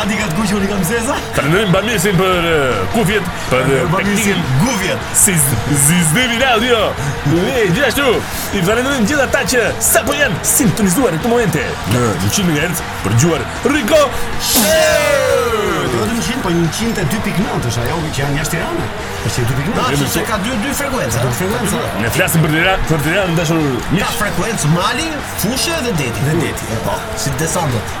Adi ka të kuqë, unë i kam të zeza Falenderojmë bamirësin për uh, kufjet Për uh, bamirësin kufjet Si, si jemi në audio E, gjithashtu i falenderojmë gjithë ata që sapo janë sintonizuar në këto momente Në 100 MHz për të dëgjuar Riko Shërë Jo të 100, po 102.9 është ata që janë jashtë Tirane është 2.9 Na, që se ka 2 frekuenca Në frekuenca Ne flasim për Tiranën Për Tiranën e dashur Ka frekuencë mali, fushe dhe deti Dhe deti, e po Si desantët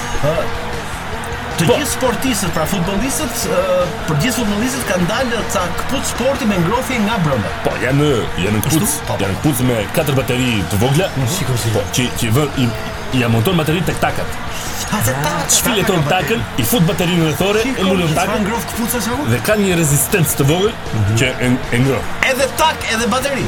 Të po. gjithë sportistët, pra futbollistët, për gjithë futbollistët kanë dalë ca këpucë sporti me ngrohje nga brenda. Po, janë janë këpucë, po, po, janë këpucë me katër bateri të vogla. Po, sikur si. Po, që që vë ia monton bateritë tek takat. Ah, Shpleton takën, i fut baterinë në thonjë, e mbulon takën. Dhe kanë një rezistencë të vogël mhm. që e ngroh. Edhe takë, edhe bateri.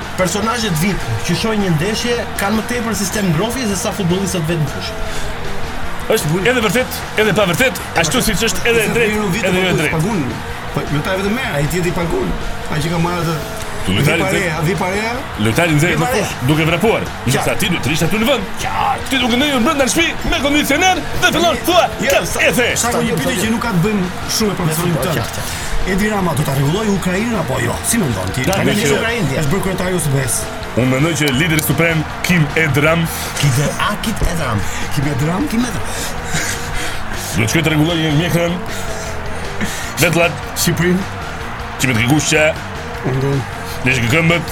Personazhet vip që shohin një ndeshje kanë më tepër sistem ngrohje se sa futbollistët vetë në fushë. Është edhe e vërtetë, edhe e pavërtetë, ashtu siç është edhe e drejtë, edhe jo e drejtë. Pagun. Po, me thënë të vërtetën, ai vipi pagun. Ai që ka marrë atë Lojtari nxehet. A vi parea? Lojtari nxehet në fushë, duke vrapuar. Kurse ti do të rrish aty në vend. Qartë. Ti duke ndenjur brenda në shtëpi me kondicioner dhe fillon thua. Ja, e the. Sa, një pyetje që nuk ka të bëjmë Shumë me profesionin tënd. Edi Rama do ta rregullojë Ukrainën apo jo? Si mendon ti? Ka vajtur në Ukrainë. Është bërë kryetari i OSBE-së? Unë mendoj që lideri suprem Kim Edram, Kim Edram, a Kim Edram, Kim Edram, Kim Edram. Do të shkojë të rregullojë një mjekrën. Vetullat, Shqipërinë, Çimet ke kushte. Unë do. Edhe këmbët.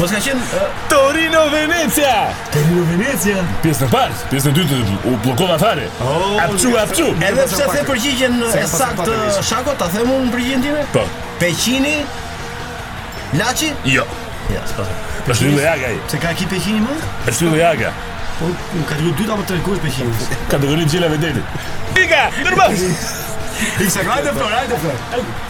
Mos ka qenë uh, Torino Venecia. Torino Venecia. Pjesën e parë, pjesën e dytë u bllokova fare. Oh, apçu, apçu. Edhe pse s'e the përgjigjen e saktë Shako, ta them unë përgjigjen time? Po. Peqini. Laçi? Jo. Ja, s'ka. Përshëndetje po Aga ai. Se ka ekip Peqini më? Përshëndetje Aga. Po ka dhënë dy apo tre gola Peqini. Kategori gjela vetë. Pika, ndërmos. Iksa, hajde, hajde, hajde.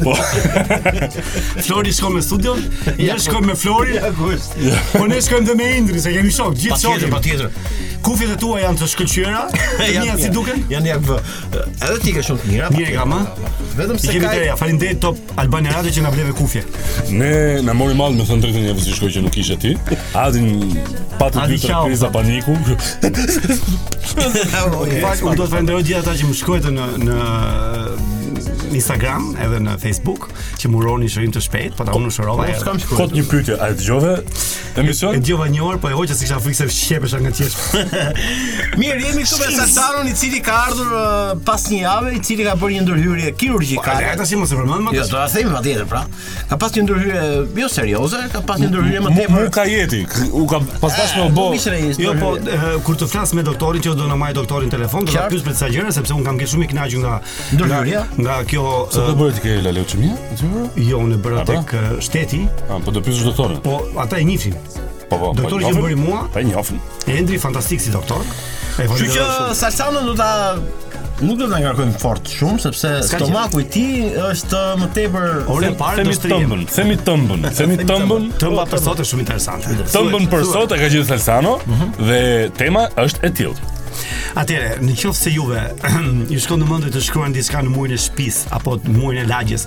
Po. Flori shkon me studion, ne shkojmë me Florin. Ja gust. Po ne shkojmë dhe me Indri, se e kemi shok, gjithë shokë. Patjetër, patjetër. Kufjet e tua janë të shkëlqyera, janë si duken? Janë jak vë. Edhe ti i ke shumë të mira. Mirë i kam, ha? Vetëm se ka. Ja, faleminderit Top Albania Radio që na bleve kufje. Ne na mori malli me thënë të drejtën javën që shkoi që nuk ishe ti. Adi pati dy kriza paniku. Fakt unë do të falenderoj gjithë ata që më shkruajtën në në Instagram edhe në Facebook që m'uronin shërim të shpejt, po tani unë shërova. Po kam shkruar. Kot një pyetje, a e dëgjove emisionin? E dëgjova një orë, po e hoqa se kisha frikë se shqepesha nga të qeshurit. Mirë, jemi këtu me Salsanon, i cili ka ardhur uh, pas një jave, i cili ka bërë një ndërhyrje kirurgjikale. Po, tashi mos e përmend më. Jo, do ta themi patjetër, pra. Ka pas një ndërhyrje jo serioze, ka pas një ndërhyrje më tepër. Nuk ka jetë, u ka pas dashur të eh, bëj. Po, jo, po eh, kur të flas me doktorin, që do na marrim doktorin telefon, do ta pyes për ca gjëra sepse un kam qenë shumë i kënaqur nga ndërhyrja, nga kjo. Sa do eh, bëhet kjo la leucemia? Jo, unë bëra tek shteti. Ah, po do pyes doktorin. Po, ata e njifin. Po, po, doktori që bëri mua. Po njofin. Endri fantastik si doktor. Kështu që Salsano do ta nuk do ta ngarkojmë fort shumë sepse stomaku i tij është uh, më tepër ore para do të temën, themi temën, themi temën. Tema për sot është shumë interesante. Temën për sot e ka gjetë Salsano mhm. dhe tema është e tillë. Atëre, në qoftë se juve ju shkon në mendje të shkruani diçka në murin e shtëpis apo në murin e lagjes,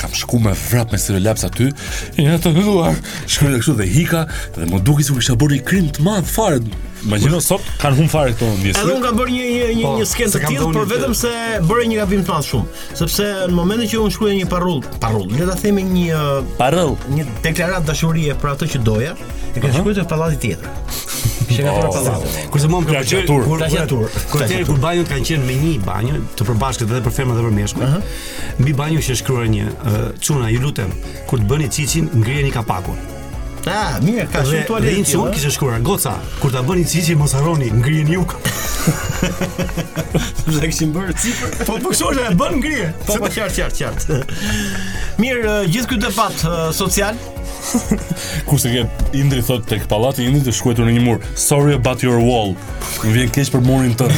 kam shku me vrap me stilolaps aty, i në të hëlluar, shkruar kështu dhe ika, dhe më dukej sikur kisha bërë një krim të madh fare, Imagjino sot kanë humb fare këto ndjesi. Edhe unë kam bërë një një një, po, një skenë të tillë, por vetëm se bëra një gabim të madh shumë, sepse në momentin që unë shkruaj një parullë, parullë, le ta themi një parullë, një deklaratë dashurie për atë që doja, e kam shkruar në pallatin tjetër. Kishe ngatërru pallat. Kurse mua më ka qenë kur kur kur banjot kanë qenë me një banjë të përbashkët edhe për femrat dhe për meshkujt. Mbi banjë kishe shkruar një, çuna, ju lutem, kur të bëni çiçin, ngrijeni kapakun. Ah, mirë, ka shumë tualet. Një çunë kishte shkruar, goca, kur ta bëni çiçin, mos harroni, ngrijeni ju. Sepse e kishim bërë sipër. Po po shoqja e bën ngrirë. Po po qartë qartë qartë. Mirë, gjithë ky debat social Kurse ke Indri thot tek pallati Indri të shkruajtur në një mur. Sorry about your wall. Më vjen keq për murin tënd.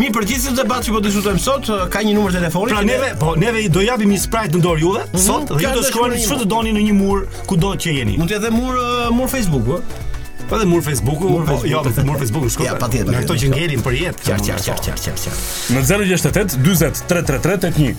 Mirë për gjithë debat që po diskutojmë sot, ka një numër telefoni. Pra neve, po neve do japim një sprajt në dorë juve mhm. sot dhe ju do shkruani çfarë të doni në një mur kudo që jeni. Mund të jetë mur mur Facebooku. Po dhe mur Facebooku, mur po, jo, Facebook, jo, mur Facebooku shkoj. Ja, patjetër. Ato që ngelin për jetë. Qartë, qartë, qartë, qartë, qartë. Në 068 40 333 81.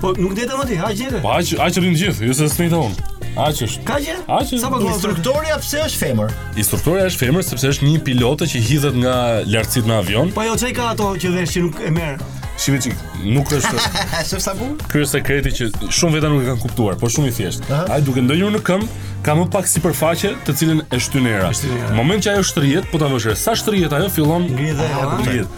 Po nuk ndejta më ti, ha gjete. Po aq aq rrin gjithë, ju jo se snita unë. Aq është. Ka gjë? Aq është. Sa pak instruktorja pse është femër? Instruktorja është femër sepse është një pilote që hidhet nga lartësit me avion. Po ajo ça i ka ato që vesh që nuk e merr. Shife çik, nuk është. Është sa bukur. Ky është sekreti që shumë veta nuk e kanë kuptuar, por shumë i thjeshtë. Ai duke ndenjur në këmbë ka më pak sipërfaqe të cilën e shtyn era. Në moment që ajo shtrihet, po ta vësh sa shtrihet ajo fillon ngrihet.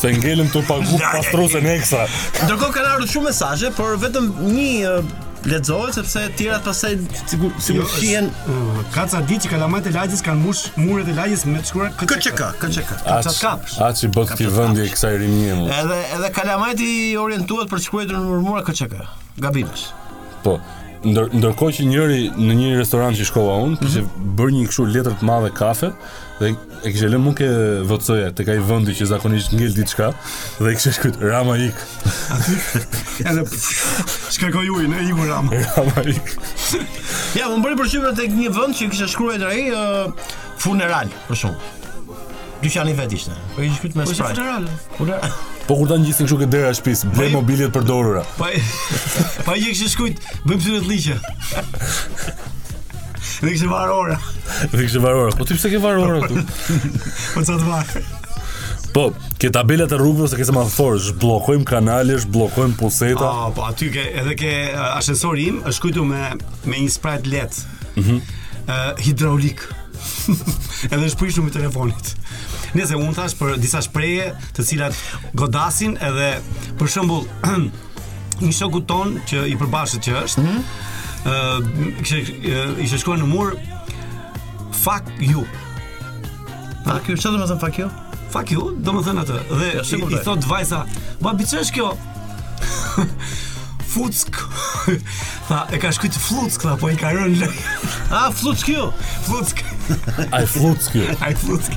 Se ngelën të pagu pastrusen ekstra. Ndërkohë kanë ardhur shumë mesazhe, por vetëm një lexohet sepse të tjerat pastaj sigur sigur jo, shihen ka ca ditë që kalamajt e lagjes kanë mbush muret e lagjes me shkruar KCK KCK kaçat kapsh atë si bëhet ti vendi kësaj rinie edhe edhe kalamajt i orientuat për të shkruar nëpër mura KCK gabimesh po ndër, ndërkohë që njëri në një restoran që shkova unë, mm -hmm. kishte bërë një kështu letër të madhe kafe dhe E kishe lënë nuk e vëzhgoja tek ai vendi që zakonisht ngel diçka dhe kishe shkruajt Rama ik. Edhe shkarkoi ujin e iku Rama. Rama ik. ja, më bëri përshtypje tek një vend që kishe shkruajt ai uh, funeral për shembull. Dyqani vet ishte. Po e shkruajt me po, spray. Funeral. Funeral. Po kur ta ngjisin kështu ke dera e shtëpisë, ble po mobiljet e përdorura. Po. Po i kishe shkruajt, bëjmë syret liqe. Dhe kishte varë ora. Dhe kishte varë ora. Po ti pse ke varë ora këtu? Po çfarë të varë? Po, ke tabelat e rrugës e ke semafor, zhbllokojm kanale, zhbllokojm puseta. Ah, po aty ke edhe ke ascensori im, është shkrujt me me një spray të lehtë. Mhm. Mm uh, hidraulik. edhe është prishur numri telefonit. Nëse unë thashë për disa shprehje të cilat godasin edhe për shembull Një shoku tonë që i përbashkët që është, mm -hmm. uh, kështë, uh, ishte shkruar në mur, fuck you. Fuck you, ça do me thënë fuck you? Fuck you, do me thënë atë. Dhe ja, i, i thot vajza, babi ç'është kjo? Fuck. Tha, e ka shkrujt flutsk, tha, po i ka rënë l-ja. A, flutsk ju? Flutsk. Ai flutsk ju. Ai flutsk.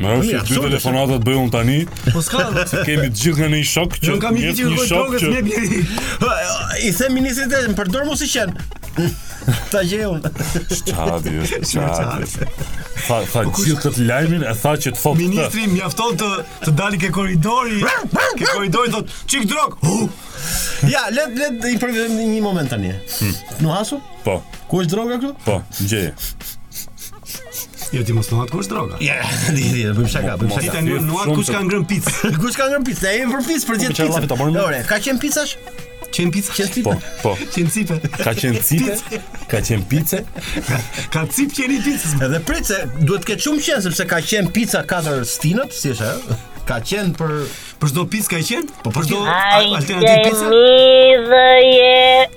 Ne kemi dy absurde, telefonata të bëjmë tani. Po s'ka, kemi të gjithë nga një shok që Nuk kam një gjë që shok që jep njëri. I them ministrit të përdor mos i qen. Ta gjejnë. Çfarë është? Çfarë është? Fa fa po gjithë këtë lajmin e tha që të thotë. Ministri mjafton të të dali ke korridori. Ke korridori thot, "Çik drog." Ja, le le i provojmë një moment tani. Hmm. Nuhasni? Po. Ku është droga këtu? Po, gjeje. Jo ti mos nuhat kush droga. Ja, di di, bëjmë shaka, bëjmë shaka. Ti tani nuhat kush ka ngrën picë. Kush ka ngrën picë? Ne jemi për picë për gjithë picën. Ore, ka qen picash? Qen pice, qen cipe. Po, po. Qen cipe. Ka qen cipe. Ka qen pice. Ka cip qen i picës. Edhe prite, duhet të ketë shumë qen sepse ka qen pica katër stinët, si është ajo? Ka qen për për çdo picë ka qen? Po për çdo alternativë pizza? Ai,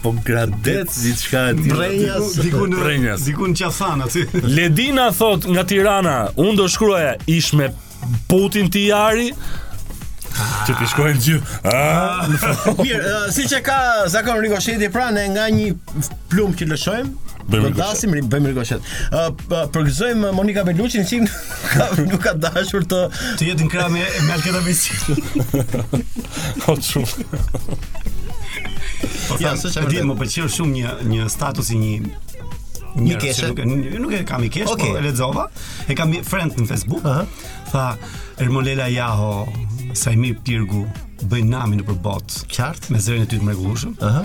Po gradet diçka e tillë. Prrenjas, diku në Prrenjas. Diku në Qafë Thanë aty. Ledina thot nga Tirana, unë do shkruaja ishim me Putin te Jari, Që të shkruajnë gjithë. Ah. Mirë, siç e ka zakon rikosheti pra ne nga një plumb që lëshojmë, do dasim, bëjmë rikoshet. Ë përgëzojmë Monika Beluçin si Ka, nuk ka dashur të të jetë në krah me me Alketa Vejsin. Po shumë. Po ja, s'është vërtet. Më pëlqeu shumë një një status i një mikeshe. Nuk, nuk e kam mikeshë, okay. po e lexova. E kam friend në Facebook. Uh -huh. Tha Ermolela Jaho, Saimir Pirgu, bëjnë namin nëpër botë. Qartë, me zërin e tyre të mrekullueshëm. Ëh. Uh -huh.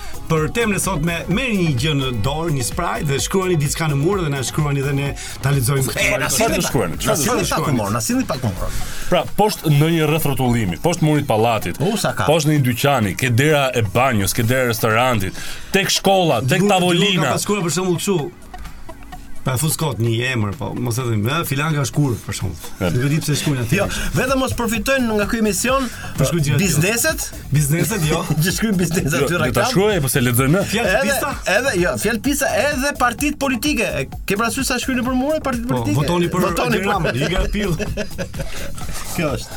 Për temën e sotme merrni një gjë në dorë, një spray dhe shkruani diçka në mur dhe na shkruani dhe ne ta lexojmë. E, na sot të shkruani. Na sot të shkruani. Na sot të shkruani. Pra, poshtë në një rrethrrotullimi, poshtë murit pallatit, poshtë në një dyqani, ke dera e banjos, ke dera e restorantit, tek shkolla, tek tavolina. Ka pas shkruar për shembull kështu, Pa thos kot një emër, po mos e them, filanka është kurv për shembull. Nuk e di pse shkruajnë atje. Jo, vetëm mos përfitojnë nga ky emision bizneset, bizneset jo. Të shkruajnë biznes aty jo, reklamë. Ta shkruaj po se lexojmë. Fjalë pista? Edhe jo, fjalë pista edhe partitë politike. Ke parasysh sa shkruajnë për mure partitë po, politike? Votoni për votoni për Ramën, i garpill. Kjo është.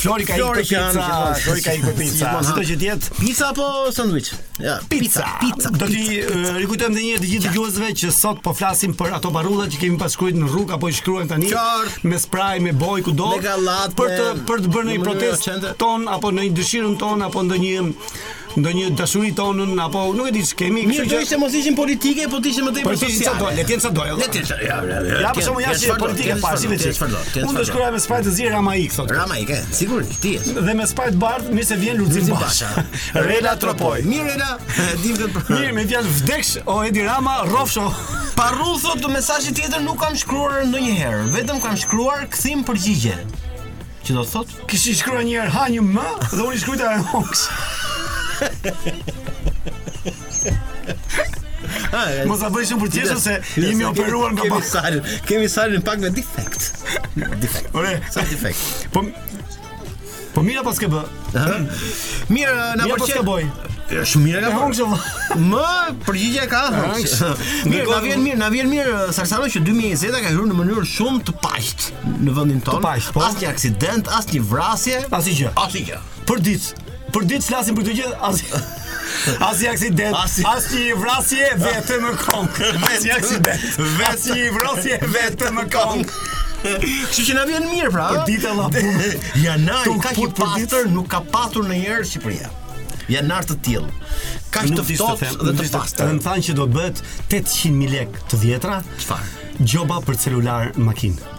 Flori ka ikë pizza, Flori ka ikë pizza. Si do që të jetë? Pizza apo sandwich? Ja, pizza. Pizza. Do t'i rikujtojmë edhe një herë të gjithë dëgjuesve që sot po flasim për ato parullat që kemi pas shkruar në rrugë apo i shkruajmë tani me spray, me bojë kudo. Me gallatë për të për të bërë një protestë tonë apo në një dëshirën tonë apo ndonjë ndonjë dashuri tonën apo nuk e di ç'kemi. Mirë do ishte mos ishin politike, po të ishin më tepër sociale. Po le të jenë sa doja. Le të jenë. Ja, ja, ja. Ja, shumë jashtë si politika pa si vetë. Unë do shkruaj me spray të zi Rama ik thotë. Rama ik, sigurisht ti je. Dhe me spray të bardhë, mirë se vjen Lulzim Basha. Rela tropoj. Mirë Rela, dim të. Mirë, me fjalë vdeksh o Edi Rama, rrofsh o. Parulla thotë mesazhi tjetër nuk kam shkruar ndonjëherë, vetëm kam shkruar kthim përgjigje. Që do të thotë? Kishin shkruar një herë ha një m dhe unë i shkruajta hëngsh. Mos e bëj shumë për të qeshur se jemi operuar nga pak. Kemi dal, kemi dalë një pak me defekt. Defekt. Ore, sa defekt. Po Po mirë ia paske bë. Mirë, na Mirë, po pëlqen. paske bë. E, Shumë mirë ka bërë. Hongë Me përgjigje e ka hëngër. Mirë, na vjen mirë, na vjen mirë uh, Salsano, që 2020 ka hyrë në mënyrë shumë të paqtë në vendin tonë. paqtë, po. Asnjë aksident, asnjë vrasje, Asgjë. asnjë gjë. Për ditë. Për ditë flasim për këtë gjë, as Asnjë aksident, as, asnjë vrasje vetëm këngë. Asnjë aksident, asnjë vrasje vetëm këngë. Kështu që na vjen mirë pra. Për ditë la punë. Janari kaq të pastër nuk ka patur ndonjëherë Shqipëria. Janar të tillë. Kaq të ftohtë dhe të pastër. Më thanë që do bëhet 800.000 lekë të vjetra. Çfarë? Gjoba për celular makinë.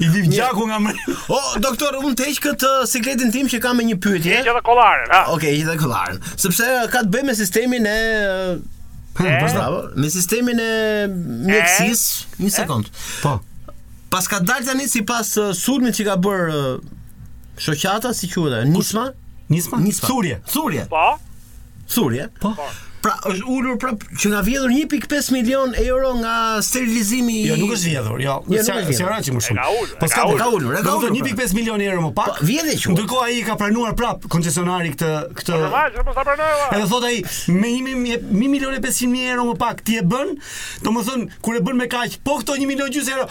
I vjen gjaku nga më. O doktor, unë të heq këtë uh, sikletin tim që kam me një pyetje. Heq edhe kollaren, ha. Okej, okay, edhe kollaren. Sepse uh, ka të bëjë me sistemin e uh, e? Bravo, me sistemin e mjekësisë, një sekond. Po. Paska dalë tani sipas uh, sulmit që ka bërë uh, shoqata, si quhet, nisma? Nisma? Nisma. Thurje. Thurje. Po. Thurje. Po. Pra është ulur pra që na vjedhur 1.5 milion euro nga sterilizimi Jo, nuk është vjedhur, jo. Jo, nuk është vjedhur. Se s'është rritur më shumë. Po s'ka, ka ulur, ka ulur. 1.5 pra. milion euro më pak. Po, vjedhje qe. Ndërkohë ai ka pranuar prap koncesionari këtë këtë. Po normal, mos ta pranojë. Edhe thotë hajt me 1 milion e 500 mijë euro më pak ti e bën. Domethënë kur e bën me kaq, po këto 1 milion e gjysmë euro,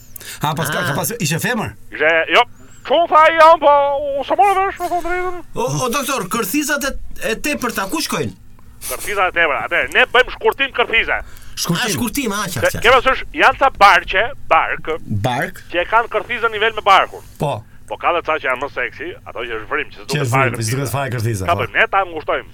Ha, pas ka, ka ah. pas, ishte femër? Ishte, jo, që unë thashë jam, po, unë s'e mora vesh, me thënë drejtën. O, o, doktor, kërthizat e, e tepërta, ku shkojnë? Kërthizat e tepërta, atëherë, ne bëjmë shkurtim kërthize. Shkurtim? A, shkurtim, a, qartë, qartë. Ke parasysh, janë ca barqe, bark, bark, që e kanë kërthizën nivel me barkun. Po. Po ka dhe ca që janë më seksi, ato që është vrimë, që s'duket fare kërthiza. Që s'duket fare kërthiza. Ka po. bëjmë, ne ta ngushtojmë.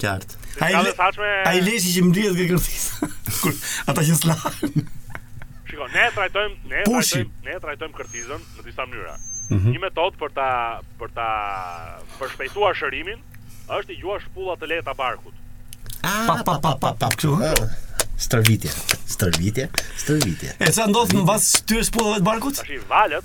Qartë. Ai le, thashme... ai leshi që mblidhet nga kërthiza. Për ata që s'lahen. Shiko, ne trajtojmë, ne trajtojmë, ne trajtojmë kërthizën në disa mënyra. Mm -hmm. Një metodë për ta për ta përshpejtuar shërimin është t'i gjuash shpulla të lehta barkut. Ah, pa pa pa pa pa këtu. Ah. Stërvitje, stërvitje, stërvitje. E ça ndodh mbas këtyre shpullave të barkut? Tash i valët,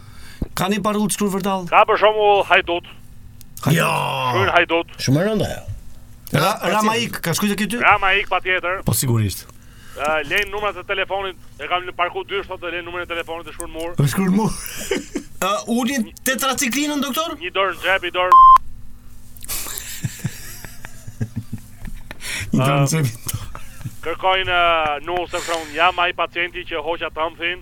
Ka një parullë shkruar vërdallë? Ka për shembull hajdut. Jo. Shumë hajdut. Shumë rënda ajo. Ra, Rama ik, ka shkrujtë këtu? Rama ik, patjetër. Po sigurisht. Uh, lejnë numrat e telefonit, e kam në parku dy shtot dhe lejnë numrat e telefonit e shkruajnë në mur. E shkruajnë në mur. uh, Ule tetraciklinën, doktor? Një dorë në xhep, një dorë... Një dorë në xhep, një dorë... Kërkojnë uh, nuse, të shumë, jam ai pacienti që hoqa tëmthin,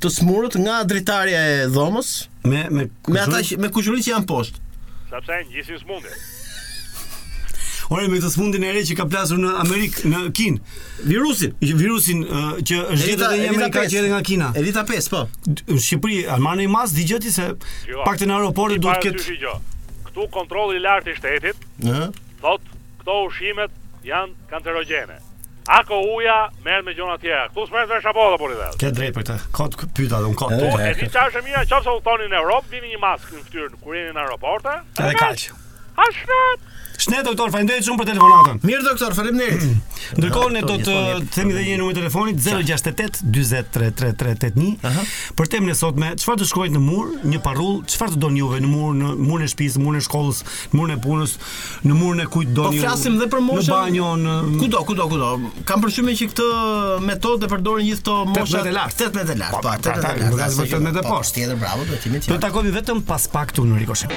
të sëmurët nga dritarja e dhomës me me me ata me kushërinjtë që janë poshtë. Sepse ngjisin sëmundjen. Ore me këtë sëmundjen e re që ka plasur në Amerikë, në Kinë. Virusin, virusin uh, që është gjetur edhe në Amerikë që erdhi nga Kina. Elita 5, po. Në Shqipëri, a marrin ndonjë masë, di gjë ti se paktën në aeroportet duhet këtë... Këtu kontrolli i lartë i shtetit, uh -huh. thotë, Këto ushqimet janë kancerogjene. AKU-ja merret me gjëra të tjera. Këtu s'merret vesh apo edhe burri dhe. Ke drejt për këtë. Kot pyeta dhe unë kot. Po e di çfarë është e mira, nëse udhëtoni në Evropë, vini një maskë në fytyrë kur jeni në aeroporte. Edhe kaq. Hajt shnet. Shnet doktor, faleminderit shumë për telefonatën. Mirë doktor, faleminderit. Ndërkohë ne do të themi edhe një numër telefoni 068 40 33381. Për temën e sotme, çfarë të shkruani në mur, një parullë, çfarë të doni juve në mur, në murin e shtëpisë, në murin e shkollës, në murin e punës, në murin e kujt doni. Po flasim dhe për moshën. Në banjo në, kudo, kudo, kudo. Kam përshtypjen që këtë metodë e përdorin gjithë këto mosha 18 e lart. 18 e lart. Po, 18 e lart. Nuk ka të vërtetë me të po, poshtë. Tjetër bravo, do të jemi tjetër. Do takohemi vetëm pas pak këtu në Rikoshetë.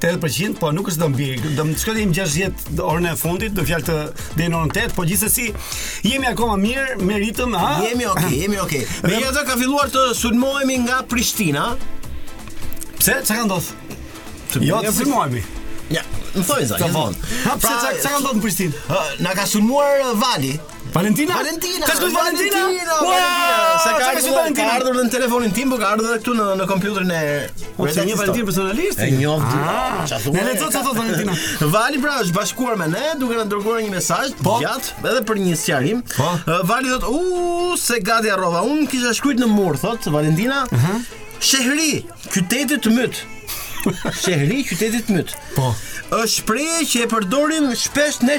80%, po nuk është domi. Do të shkojmë 60 orën e fundit, bëhet fjalë deri në orën 8, po gjithsesi jemi akoma mirë me ritëm, ha? Jemi ok, jemi ok. Dhe ja kanë filluar të sulmohemi nga Prishtina. Pse? Çka ka ndodhur? Jo, të sulmohemi. Ja, më thoi zaj, gjithmonë. Pra, çka ka ndodhur në Prishtinë? Na ka sulmuar Vali. Valentina! Valentina! Ka shkruar Valentina! Valentina! Valentina! Se ka shkruar Valentina! Ka ardhur në telefonin tim, por ka ardhur edhe këtu në në kompjuterin e Po s'e njoh Valentina personalisht. E njoh ti. Ah, ça thua? Na lexo ça thot Valentina. Vali pra është bashkuar me ne duke na dërguar një mesazh po? gjatë edhe për një sqarim. Po? Vali thotë, "U, se gati harrova. Unë kisha shkruajt në mur, thot Valentina. Ëh. Mhm. Shehri, qyteti të myt. Shehri, qyteti të myt. Po. Është shprehje që e përdorim shpesh ne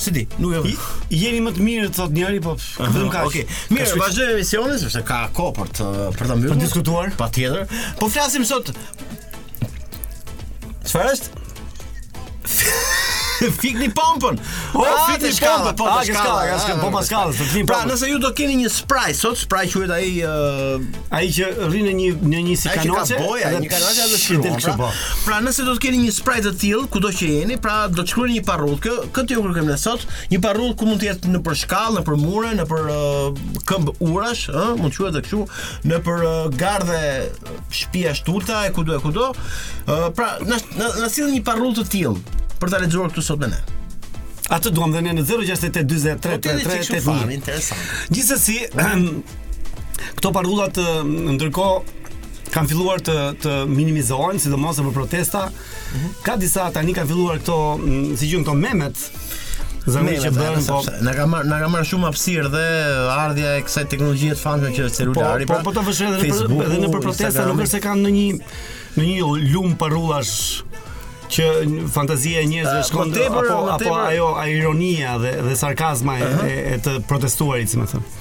S'e di, nuk e di. Jeni më të mirë, thot njëri, po këtu ka. Okej. Mirë, vazhdojmë emisionin sepse ka kohë për të për ta mbyllur. Për diskutuar. Patjetër. Po flasim sot. Çfarë është? Fikni pompën. Po ah, fikni pompën, po ah, paska, paska, po paska, ah, të flim. Pra, nëse ju do keni një spray sot, spray quhet ai ai që rrin në një në një si kanoçe, ai që ka bojë, një kanoçe atë shiu. Pra. Pra nëse do të keni një spray të tillë kudo që jeni, pra do të shkruani një parrullë. Kë, këtë ju kërkojmë ne sot, një parrullë ku mund të jetë nëpër shkallë, nëpër mure, nëpër uh, këmbë urash, ë, uh, mund të quhet kështu, nëpër uh, gardhe shtëpish ashtu e kudo e kudo. Uh, pra na na, na sillni një parrullë të tillë për ta lexuar këtu sot me ne. Atë duam dhe ne në 068 23 33 33 Gjithsesi, këto parrullat ndërkohë kanë filluar të të minimizohen, sidomos për protesta. Mm -hmm. Ka disa tani kanë filluar këto, mm, si quhen këto memet, Zëri që bën po na ka marr na ka marr shumë hapësirë dhe ardhja e kësaj teknologjie të famshme që është celulari. Po po, pra, po ta vësh re për edhe nëpër protesta nuk është se kanë në një në një lum parrullash që fantazia e njerëzve shkon te apo apo ajo ironia dhe dhe sarkazma e, e, e të protestuarit, si me thënë.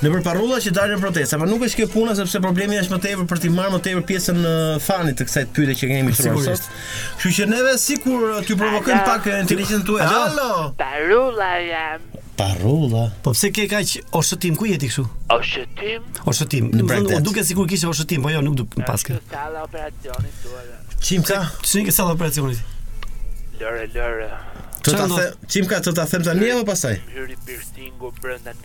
Nëpër parrulla që dalin në protestë, por nuk është kjo puna sepse problemi është më tepër për t'i marrë më tepër pjesën e fanit të kësaj pyetjeje që kemi shkruar sot. Kështu që neve sikur t'ju provokojmë pak inteligjencën tuaj. Alo. Parrulla jam. Parrulla. Po pse ke kaq oshëtim ku je ti kështu? Oshëtim? Oshëtim. Në brenda. M'u duk sikur kishe oshëtim, po jo, nuk nuk paske. Sala operacionit tuaj. Çim ka? Çim ka sala operacionit? Lore, lore. Të ta them, çim ka të ta them tani apo pastaj? Hyri piercingu brenda në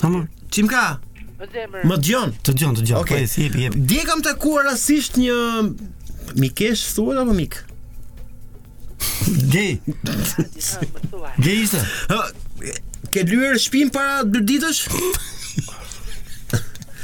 Tamam. Çimka. Më dëgjon? Të dëgjoj, të dëgjoj. Okej, okay. jepi, jepi. Dje kam takuar rastisht një mikeshë thuhet apo mik? Gej. Gej ishte. Ke lyer shpinë para dy ditësh?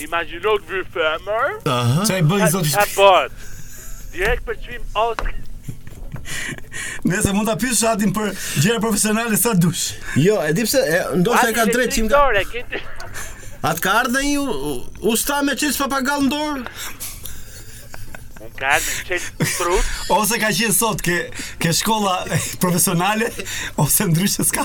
Imagjino ti femër. Aha. Çai bëj zot. Çka bëhet? Direkt për çmim ok. Nëse mund ta pyesësh atë për gjëra profesionale sa dush. Jo, e di pse, ndoshta e ka drejtë Çimka. A të ka ardhur një usta me çelës papagall n'dorë? Ka ardhur me çelës trut? Ose ka qenë sot ke ke shkolla profesionale ose ndryshe s'ka.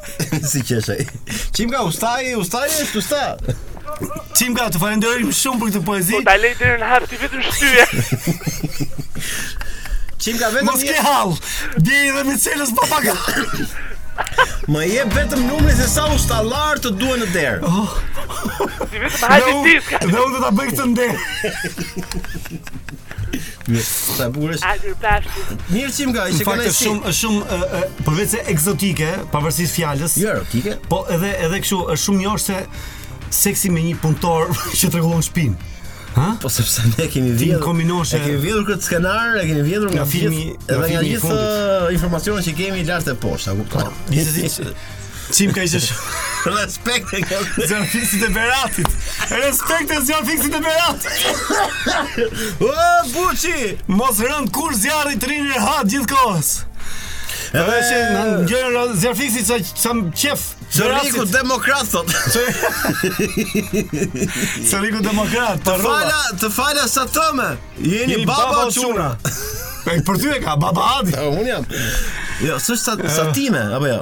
si qesh ai. Çimka ustai, ustai është usta. Çimka, të falenderojmë shumë për këtë poezi. Po ta lej derën hap ti vetëm shtyje. Çimka vetëm Mos ke hall. Di edhe me çelës papagall. Më jep vetëm numrin se sa ustallar të duhen në derë. Oh. Ti vetëm hajde diska. Dhe unë do ta bëj këtë nder. Sa bukur është. Agur pafshi. Mirë Çimka, ishte kënaqësi. Është shumë është shumë përveç se ekzotike, pavarësisht fjalës. Jo erotike. Po edhe edhe kështu është shumë joshëse seksi me një punëtor që të rregullon shpinë. Ha? Po sepse ne kemi vjedhur. Kombinoshe. Ne kemi vjedhur këtë skenar, e kemi vjedhur nga filmi, edhe nga gjithë informacionet që kemi lart e poshtë, a kupton? Gjithsesi Çimka ishte shumë. Respekt e ka. Zjarrfiksit e Beratit. Respekte zjarrfiksit e Beratit. O Boçi, mos rënd kur zjarri të rinë ha gjithë kohës. Edhe që në gjënë zjarrfiksi sa, sa qejf Sërriku demokrat thotë Sërriku demokrat Të fala, të fala sat ëme Jeni, baba, baba o çuna Për ty e ka, baba Adi Unë jam Jo, s'është sa, sa time, apo jo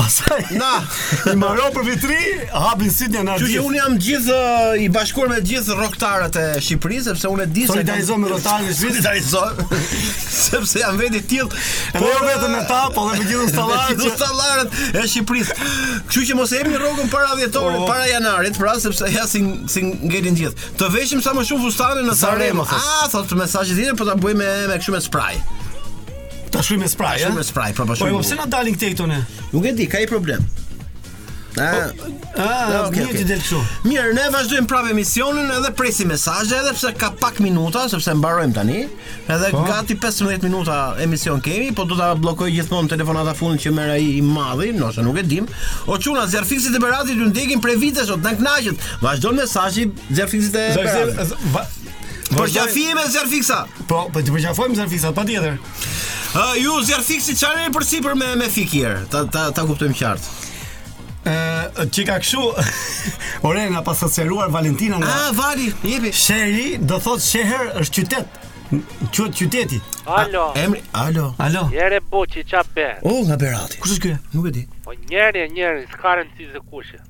Pastaj, na i mbaro për Vit të Ri, hapin si një në gjithë. Që unë jam gjithë, i bashkuar me gjithë rrogëtarët e Shqipërisë, sepse unë e di se... Solidarizoj me rrogëtarët e Shqipërisë. Solidarizoj, sepse jam vetë i tillë. E me jo vetëm me ta, po dhe me gjithë ustallarët. Gjithë ustallarët e Shqipërisë. Kështu që mos e kemi rrogën para vjetorit, oh. para janarit, pra, sepse ja si, si ngelin gjithë. Të veshim sa më shumë fustane në Sanremo. A, ah, thotë mesazhi tjetër, po ta bëjmë me, me kështu me spray. Ta shkruaj me spray, Shkruaj me spray, pra, po shkruaj. Po pse na dalin këtej këtu ne? Nuk e di, ka një problem. A, po, a, a okay, okay. del kështu. Mirë, ne vazhdojmë prapë emisionin edhe presim mesazhe edhe pse ka pak minuta, sepse mbarojmë tani. Edhe po? gati 15 minuta emision kemi, po do ta bllokoj gjithmonë telefonata e fundit që merr ai i madhi, nëse nuk e dim. O çuna, zjarrfikësit e Beratit ju ndjekin prej vitesh, o t'na kënaqët. Vazhdon mesazhi zjarrfikësit e Beratit. Por qafime zjarrfiksa. Po, po të përqafojmë zjarrfiksa patjetër. Ë ju zjarrfiksi çfarë merr përsipër me me fikë. Ta ta ta kuptojmë qartë. Ë çika kështu Ore na pas asociuar Valentina nga Ah, Vali, jepi. Sheri do thotë Sheher është qytet. Quhet qyteti. Alo. A, emri, alo. Alo. Ore Boçi ça bën? O nga Berati. Kush është ky? Nuk e di. Po njeri e njeri, s'ka rëndësi se kush është.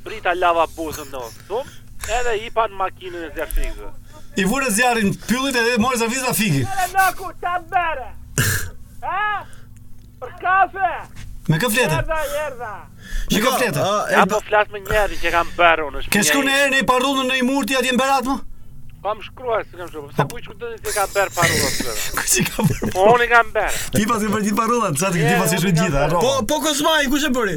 Zbrita lava buzën në Osum, edhe i pashë makinën e zjarrfikëses. I vura zjarrin pyllit edhe mori zjarrfikës nga figi. Ore na, ku ta bëre? Ha? Për kafe? Me kë flet? Erdha, erdha. Me kë flet? Ja po flas me njerën që kam bërë unë. Ke shkruar një herë një parullë në një mur ti atje në Berat më? Kam shkruar se kam shkruar, se kush i ka bërë parullat të bërë? Kush i ka bërë? Po unë i kam bërë. Ti paske bërë gjithë parullat, ti paske shkruar të gjitha, Po, po Kosmaj, kush e bëri?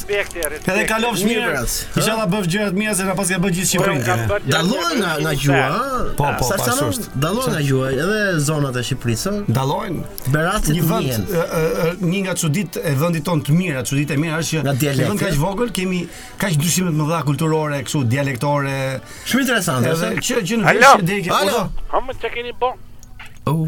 Respekte, respekte. Edhe kalofsh mirë. mirë Inshallah bësh gjëra të mira se na paska bërë gjithë Shqipërinë. Dallohen nga nga gjuha, ëh. Po, po, sa sa dallohen nga gjuha, edhe zonat e Shqipërisë, ëh. Dallohen. Berati një vend, një nga çuditë e vendit tonë të mira, çuditë e mira është që në vend kaq të vogël kemi kaq ndryshime të mëdha kulturore, kështu dialektore. Shumë interesante, ëh. Që që në vend që deri këtu. Alo. Ha më, çka keni bën? Oh.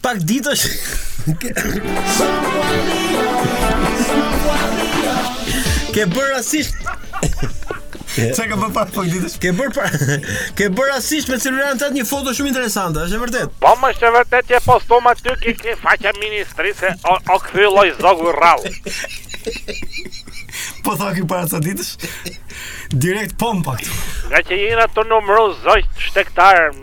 Pak ditësh. Ke bërë rastisht Çka ka bërë pak po ditësh? Ke bërë pa... ke bërë rastisht me celularin tat një foto shumë interesante, është e vërtetë. Po më, është e vërtetë që postum aty ke ke faqja e ministrisë o, o kthy lloj zogu i rrallë. Po tha ky para sa ditësh. Direkt pompa këtu. Ngaqë jena tu numru zogj shtegtarë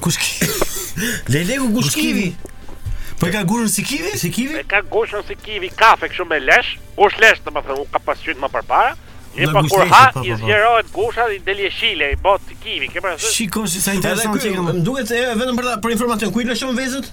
Gushkivi. Lejleku Gushkivi. Po e ka gushën si kivi? Si kivi? E ka gushën si kivi, kafe kështu me lesh. Gushë lesh, domethënë, e ka pas qujt më përpara. Një pa kur ha, po, po, i po. zgjerohet gusha dhe i del jeshile, i bohet si kivi, ke parasysh? Shiko sa interesant që kemi. Më duket se vetëm për ta për informacion, ku i lëshon vezët?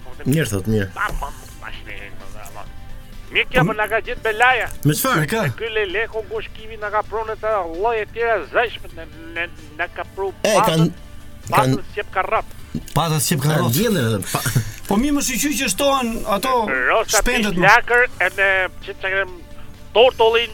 Mirë thotë, mirë. Ta bën tash ne në zalla. Mirë kjo po na ka gjet belaja. Me çfarë? Ka ky lejleku gushkivi na ka pru dhe lloje të tjera zogjsh në në në ka pru. Patat sqepkarrap. Pata sqepkarrap. Diellën edhe pa. Po mirë more shyqyr që shtohen ato shpendët. Rosa lakër edhe çka tortullin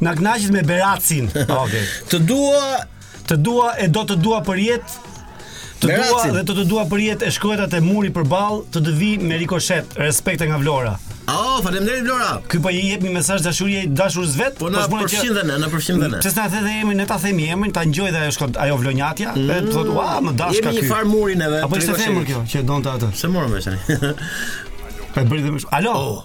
Na kënaqët me Beratin. Okej. Të dua Të dua e do të dua për jetë. Të dua Beratin. dhe do të dua për jetë e shkrojta te muri përballë, të të vi me rikoshet. Respekte nga Vlora. Oh, faleminderit Vlora. Ky po i jep një mesazh dashurie dashurës vet. Po na shmoni që- përfshin dhe ne, na përfshin dhe ne. Ç'e s'na the dhe emrin, ne ta themi emrin, ta ngjojë dhe ajo shkon ajo vlonjatja, dhe të thotë, "Ua, më dashka Mm. Jemi ky." një farë muri neve. Apo ishte trego femër shemit. kjo që donte atë. S'e morëm vesh tani. E bëri dhe më shumë. Alo.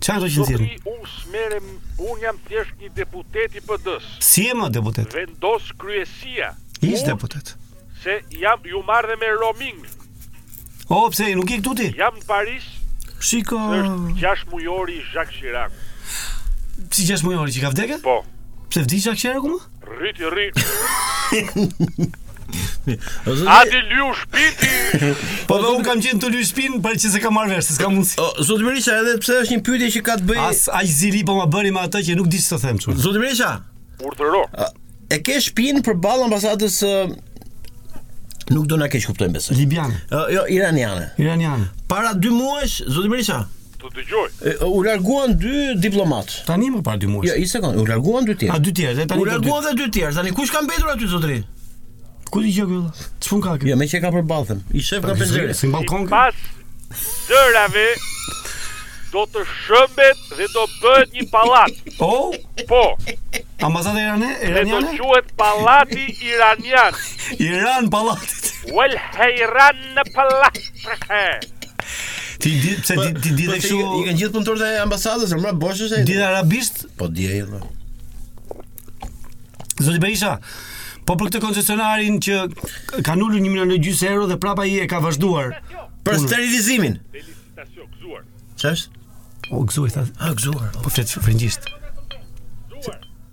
Çfarë do të thënë? Unë s'merrem, unë jam thjesht një deputet i PD-s. Si je më deputet? Vendos kryesia. Ish deputet. Se jam u marr dhe me roaming. O, pse nuk je këtu ti? Jam në Paris. Shiko. Është 6 mujori Jacques Chirac. Si 6 mujori që ka vdekur? Po. Pse vdiq Jacques Chirac më? Rriti, rri. Adi lyu shpiti. Po dhe un kam qenë të lyu shpin, por që s'e kam marr vesh, s'ka mundsi. Zoti Berisha, edhe pse është një pyetje që ka të bëjë As ai zili po ma bëni me atë që nuk di ç'të them çu. Zoti Berisha, urdhëro. E ke shpin përballë ambasadës nuk do na keqkuptojnë besoj. Libian. Jo, iraniane. Iraniane. Para 2 muajsh, zoti Berisha, Të dëgjoj. U larguan dy diplomat. Tani më para dy muajsh. Jo, një sekond, u larguan dy tjerë. A dy tjerë, tani. U larguan dhe dy tjerë. Tani kush ka mbetur aty zotri? Ku di gjë vëlla? Ç'punë ka kjo? Jo, meqë ka përballë them. I shef nga penxherja. Si në ballkon. Pas dërave do të shembet dhe do bëhet një pallat. Po? Po. Ambasada irane, iraniane. Do të quhet pallati iranian. Iran pallati. Wal Hayran në palastrke. Ti di pse ti ti di tek kështu. I kanë gjithë punëtorët e ambasadës, më bosh është. Di arabisht? Po di ai. Zoti Berisha, po për këtë koncesionarin që ka ulur 1 milion e gjys euro dhe prapë ai e ka vazhduar për sterilizimin. Felicitacion, gëzuar. Ç'është? O gëzuar, tha. Ah, gëzuar. Po flet frëngjisht.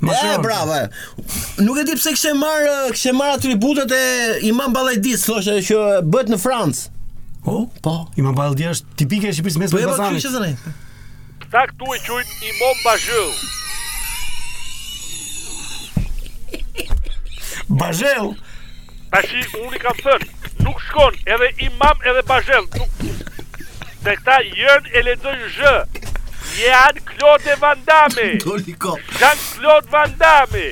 Ma e, shumë. bravo. e. Nuk e di pse kishe marr eh, kishe marr atributet e Imam Bajalldisë, thoshte që bëhet në Francë. Po, Po. Imam Bajalldi është tipike e Shqipërisë mes Po e po Elbasanit. kishte thënë. Se këtu e quajnë imam bazhall. Bazhall. Tashi unë i kam thënë, nuk shkon edhe imam edhe bazhall, nuk se këta j-në e lexojnë zhë. Jean Claude Van Damme. Jean Claude Van Damme.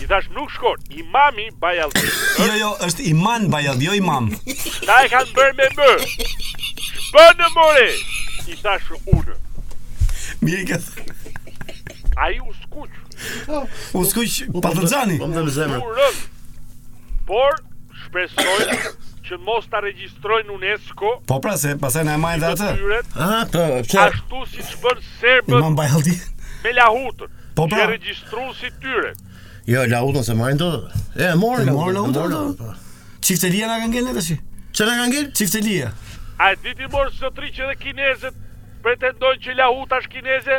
I thashë nuk shkon, imami Bajalldi. Jo, jo, është iman Bajalldi, jo imam. Se e kanë bërë me më. Po ne more, i thashë unë. Mirë ke Ai u skuq. U skuq partizani. Po më zemër. Por, shpresojmë që mos ta regjistrojnë në UNESCO. Po pra se pastaj na e majnë atë. Ah, po, pse? Ashtu siç bënë serbët. Imam Bajalldi. Me lahutën. Po pra. Që regjistruan si të tyre. Jo, lahutën s'e marrin dot. E morën lahutën. Morën lahutën. Po. Çiftelia na ka ngel tash. Çë na ka ngel? Çiftelia. A e di ti mor zotri që dhe kinezët pretendojnë që lahuta është kineze?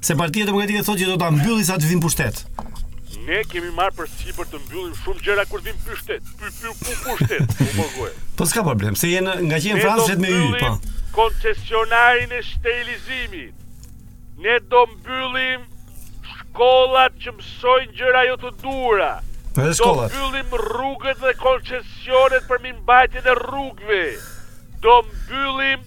Se Partia Demokratike thotë që do ta mbylli sa të vijë në pushtet. Ne kemi marrë përsipër të mbyllim shumë gjëra kur vim në pushtet. Py py pu pushtet. Po po gojë. Po s'ka problem, se je në ngaqë je në Francë jet me ju, po. Koncesionarin e sterilizimit. Ne do mbyllim shkollat që mësojnë gjëra jo të duhura. Edhe shkollat. Do mbyllim rrugët dhe koncesionet për mirëmbajtjen e rrugëve. Do mbyllim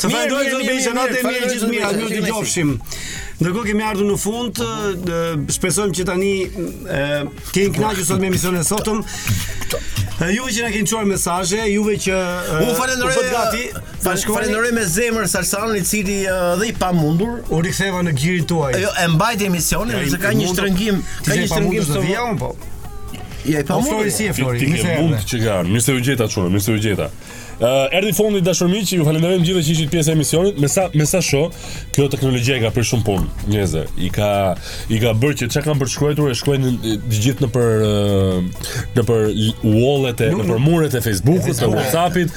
Të falenderoj të bëj që natën e mirë gjithë të mirat, ju dëgjofshim. Ndërkohë kemi ardhur në fund, shpresojmë që tani kemi kënaqur sot me emisionin e sotëm. Juve që na keni çuar mesazhe, juve që u falenderoj po gati, falenderoj me zemër Salsanon i cili dhe i pamundur u riktheva në gjirin tuaj. Jo, e mbajti emisionin, se ka një shtrëngim, ka një shtrëngim të vjetër po. Ja, po Flori si e Flori, ti ke mund të çka, mirë se ju gjeta çuna, mirë se ju gjeta. Ë, uh, erdhi fundi të dashur miq, ju falenderojmë të gjithë që ishit pjesë e emisionit. Me sa me sa shoh, kjo teknologjia i ka prerë shumë punë njerëzve. I ka i ka bërë që çka kanë për të shkruar e shkruajnë të gjithë nëpër nëpër wallet e nëpër muret e Facebookut, të WhatsAppit.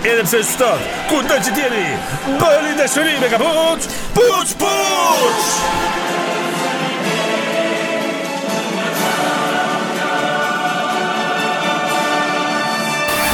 Edhe pse sot, kur të gjithë jeni, bëni dashuri me kapuç, puç, puç!